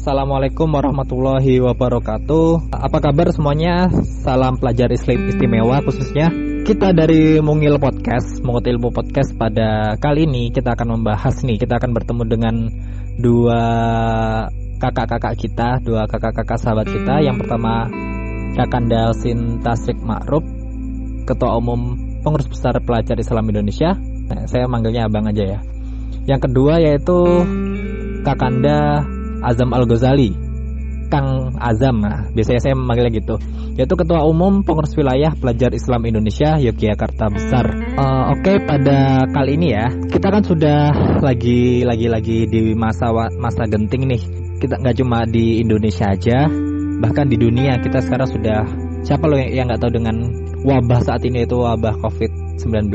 Assalamualaikum warahmatullahi wabarakatuh. Apa kabar semuanya? Salam pelajar Islam istimewa khususnya kita dari Mungil Podcast, Mungut Ilmu Podcast pada kali ini kita akan membahas nih, kita akan bertemu dengan dua kakak-kakak kita, dua kakak-kakak sahabat kita. Yang pertama Kakanda Sin Tasrik Ma'ruf, Ketua Umum Pengurus Besar Pelajar Islam Indonesia. Nah, saya manggilnya abang aja ya. Yang kedua yaitu Kakanda Azam Al Ghazali, Kang Azam. Nah, biasanya saya memanggilnya gitu. Yaitu Ketua Umum Pengurus Wilayah Pelajar Islam Indonesia Yogyakarta Besar. Uh, Oke, okay, pada kali ini ya kita kan sudah lagi lagi lagi di masa masa genting nih. Kita nggak cuma di Indonesia aja, bahkan di dunia kita sekarang sudah siapa loh yang nggak tahu dengan wabah saat ini itu wabah COVID-19,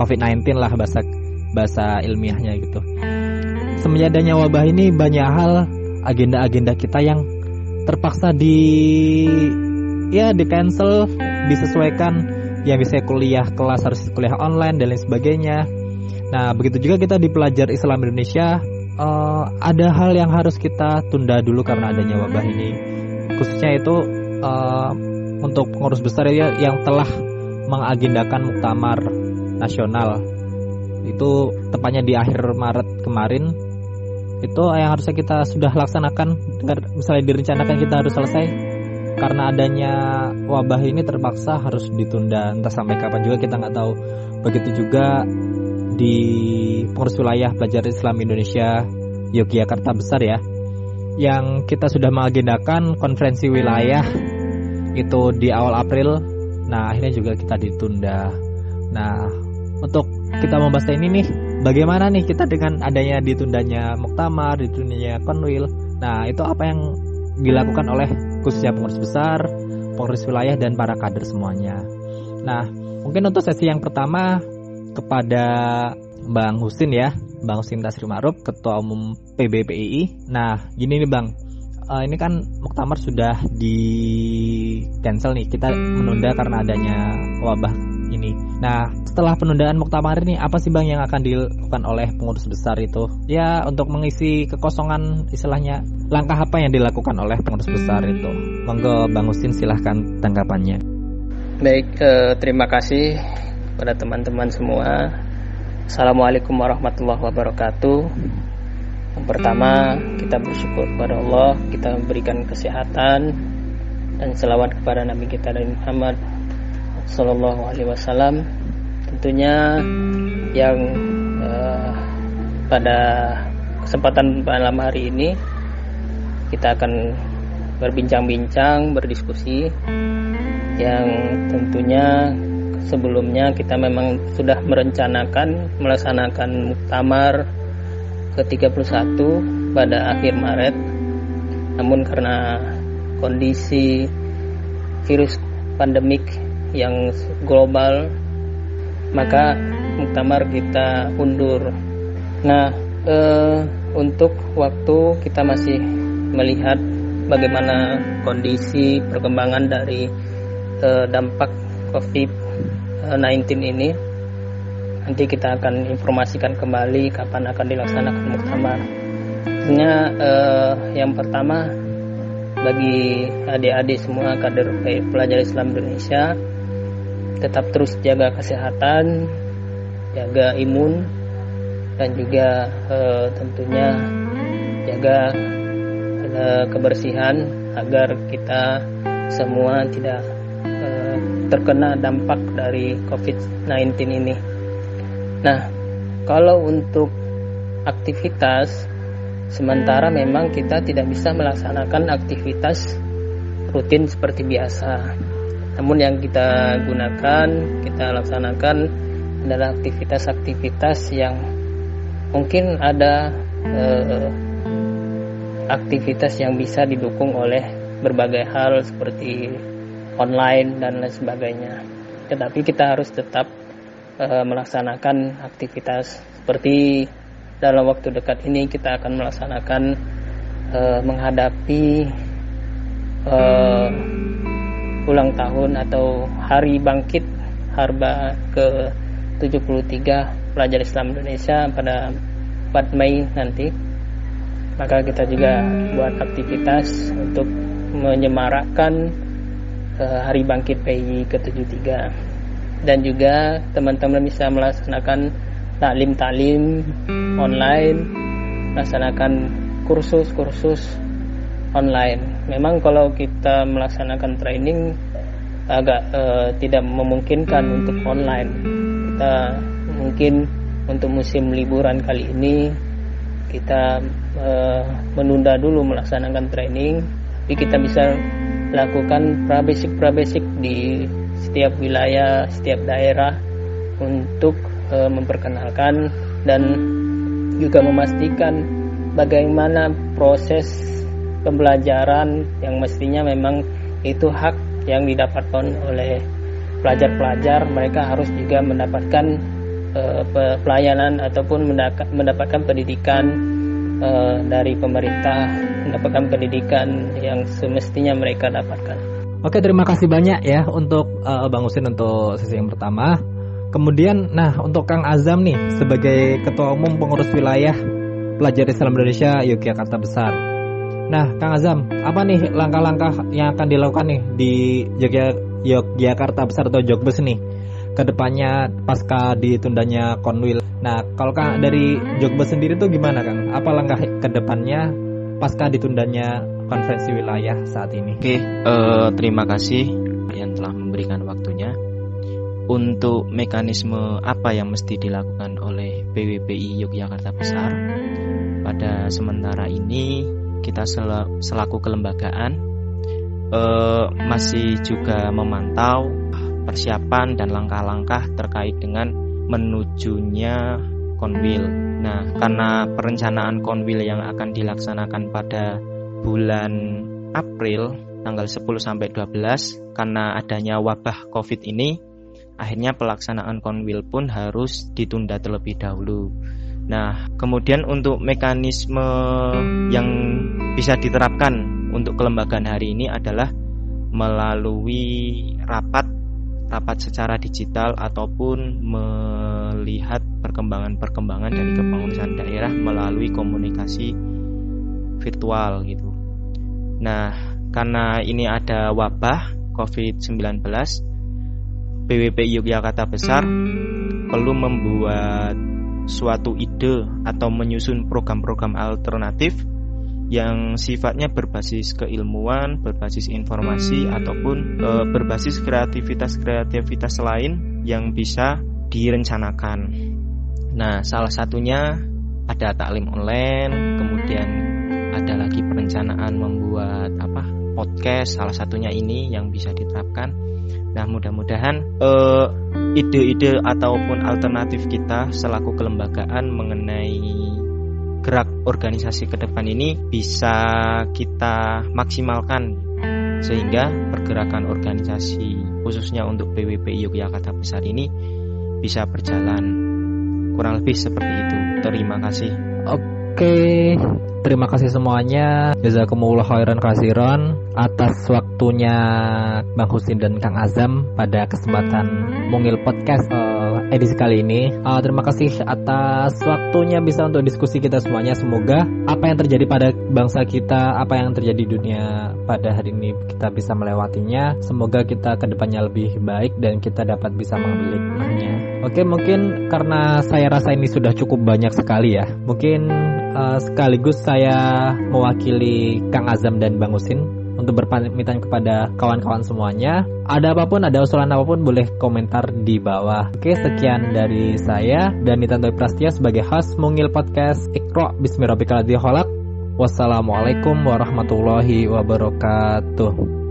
COVID-19 lah bahasa bahasa ilmiahnya gitu semenjak adanya wabah ini banyak hal agenda-agenda kita yang terpaksa di ya di cancel disesuaikan yang bisa kuliah kelas harus kuliah online dan lain sebagainya. Nah begitu juga kita di pelajar Islam Indonesia uh, ada hal yang harus kita tunda dulu karena adanya wabah ini. Khususnya itu uh, untuk pengurus besar ya yang telah mengagendakan muktamar nasional. Itu tepatnya di akhir Maret kemarin itu yang harusnya kita sudah laksanakan. Misalnya direncanakan kita harus selesai. Karena adanya wabah ini terpaksa harus ditunda. Entah sampai kapan juga kita nggak tahu. Begitu juga di pengurus wilayah pelajar Islam Indonesia Yogyakarta besar ya yang kita sudah mengagendakan konferensi wilayah itu di awal April. Nah akhirnya juga kita ditunda. Nah untuk kita membahas ini nih bagaimana nih kita dengan adanya ditundanya muktamar, ditundanya konwil. Nah, itu apa yang dilakukan oleh khususnya pengurus besar, pengurus wilayah dan para kader semuanya. Nah, mungkin untuk sesi yang pertama kepada Bang Husin ya, Bang Husin Tasri Ma'ruf, Ketua Umum PBPII. Nah, gini nih Bang, uh, ini kan muktamar sudah di cancel nih, kita menunda karena adanya wabah ini. Nah, setelah penundaan muktamar ini apa sih Bang yang akan dilakukan oleh pengurus besar itu? Ya, untuk mengisi kekosongan istilahnya langkah apa yang dilakukan oleh pengurus besar itu? Monggo Bang Husin silahkan tanggapannya. Baik, eh, terima kasih pada teman-teman semua. Assalamualaikum warahmatullahi wabarakatuh. Yang pertama, kita bersyukur kepada Allah, kita memberikan kesehatan dan selawat kepada Nabi kita Nabi Muhammad Sallallahu Alaihi Wasallam. Tentunya yang uh, pada kesempatan malam hari ini kita akan berbincang-bincang berdiskusi. Yang tentunya sebelumnya kita memang sudah merencanakan melaksanakan muktamar ke-31 pada akhir Maret. Namun karena kondisi virus pandemik yang global maka muktamar kita undur. Nah, eh, untuk waktu kita masih melihat bagaimana kondisi perkembangan dari eh, dampak COVID-19 ini. Nanti kita akan informasikan kembali kapan akan dilaksanakan muktamar. Sebenarnya eh, yang pertama bagi adik-adik semua kader pelajar Islam Indonesia tetap terus jaga kesehatan, jaga imun, dan juga e, tentunya jaga e, kebersihan agar kita semua tidak e, terkena dampak dari COVID-19 ini. Nah, kalau untuk aktivitas sementara memang kita tidak bisa melaksanakan aktivitas rutin seperti biasa namun yang kita gunakan, kita laksanakan adalah aktivitas-aktivitas yang mungkin ada eh, aktivitas yang bisa didukung oleh berbagai hal seperti online dan lain sebagainya. Tetapi kita harus tetap eh, melaksanakan aktivitas seperti dalam waktu dekat ini kita akan melaksanakan eh, menghadapi eh, ulang tahun atau hari bangkit Harba ke 73 pelajar Islam Indonesia pada 4 Mei nanti maka kita juga buat aktivitas untuk menyemarakkan uh, Hari Bangkit PI ke-73 dan juga teman-teman bisa melaksanakan taklim-taklim online, melaksanakan kursus-kursus online. Memang kalau kita melaksanakan training agak uh, tidak memungkinkan untuk online. Kita mungkin untuk musim liburan kali ini kita uh, menunda dulu melaksanakan training, tapi kita bisa lakukan prabesik prabesik di setiap wilayah, setiap daerah untuk uh, memperkenalkan dan juga memastikan bagaimana proses pembelajaran yang mestinya memang itu hak yang didapatkan oleh pelajar-pelajar mereka harus juga mendapatkan uh, pelayanan ataupun mendapatkan pendidikan uh, dari pemerintah mendapatkan pendidikan yang semestinya mereka dapatkan. Oke terima kasih banyak ya untuk uh, Bang Usin untuk sesi yang pertama. Kemudian, nah untuk Kang Azam nih sebagai Ketua Umum Pengurus Wilayah Pelajar Islam Indonesia Yogyakarta Besar. Nah, Kang Azam, apa nih langkah-langkah yang akan dilakukan nih di Yogyakarta Besar atau Jogbes nih ke depannya pasca ditundanya Konwil. Nah, kalau Kang dari Jogba sendiri tuh gimana Kang? Apa langkah ke depannya pasca ditundanya konferensi wilayah saat ini? Oke, uh, terima kasih yang telah memberikan waktunya. Untuk mekanisme apa yang mesti dilakukan oleh PWPI Yogyakarta Besar pada sementara ini kita selaku kelembagaan uh, masih juga memantau persiapan dan langkah-langkah terkait dengan menujunya konwil. Nah, karena perencanaan konwil yang akan dilaksanakan pada bulan April tanggal 10 sampai 12 karena adanya wabah Covid ini akhirnya pelaksanaan konwil pun harus ditunda terlebih dahulu. Nah, kemudian untuk mekanisme yang bisa diterapkan untuk kelembagaan hari ini adalah melalui rapat rapat secara digital ataupun melihat perkembangan-perkembangan dari kepengurusan daerah melalui komunikasi virtual gitu. Nah, karena ini ada wabah COVID-19, BWP Yogyakarta Besar perlu membuat suatu ide atau menyusun program-program alternatif yang sifatnya berbasis keilmuan, berbasis informasi ataupun e, berbasis kreativitas-kreativitas lain yang bisa direncanakan. Nah, salah satunya ada taklim online, kemudian ada lagi perencanaan membuat apa? podcast salah satunya ini yang bisa diterapkan. Nah, mudah-mudahan ide ide-ide ataupun alternatif kita selaku kelembagaan mengenai gerak organisasi ke depan ini bisa kita maksimalkan sehingga pergerakan organisasi khususnya untuk PWPI Yogyakarta Besar ini bisa berjalan kurang lebih seperti itu. Terima kasih. Oke, terima kasih semuanya. Jazakumullah khairan kasiran atas waktunya Bang Husin dan Kang Azam pada kesempatan Mungil Podcast uh, edisi kali ini. Uh, terima kasih atas waktunya bisa untuk diskusi kita semuanya. Semoga apa yang terjadi pada bangsa kita, apa yang terjadi di dunia pada hari ini kita bisa melewatinya. Semoga kita ke depannya lebih baik dan kita dapat bisa mengambil hikmahnya. Oke, mungkin karena saya rasa ini sudah cukup banyak sekali ya. Mungkin uh, sekaligus saya mewakili Kang Azam dan Bang Usin untuk berpamitan kepada kawan-kawan semuanya. Ada apa pun, ada usulan apa pun boleh komentar di bawah. Oke, sekian dari saya dan Nitantoy Prastia sebagai host Mungil Podcast Ikro Bismillahirrahmanirrahim. Wassalamualaikum warahmatullahi wabarakatuh.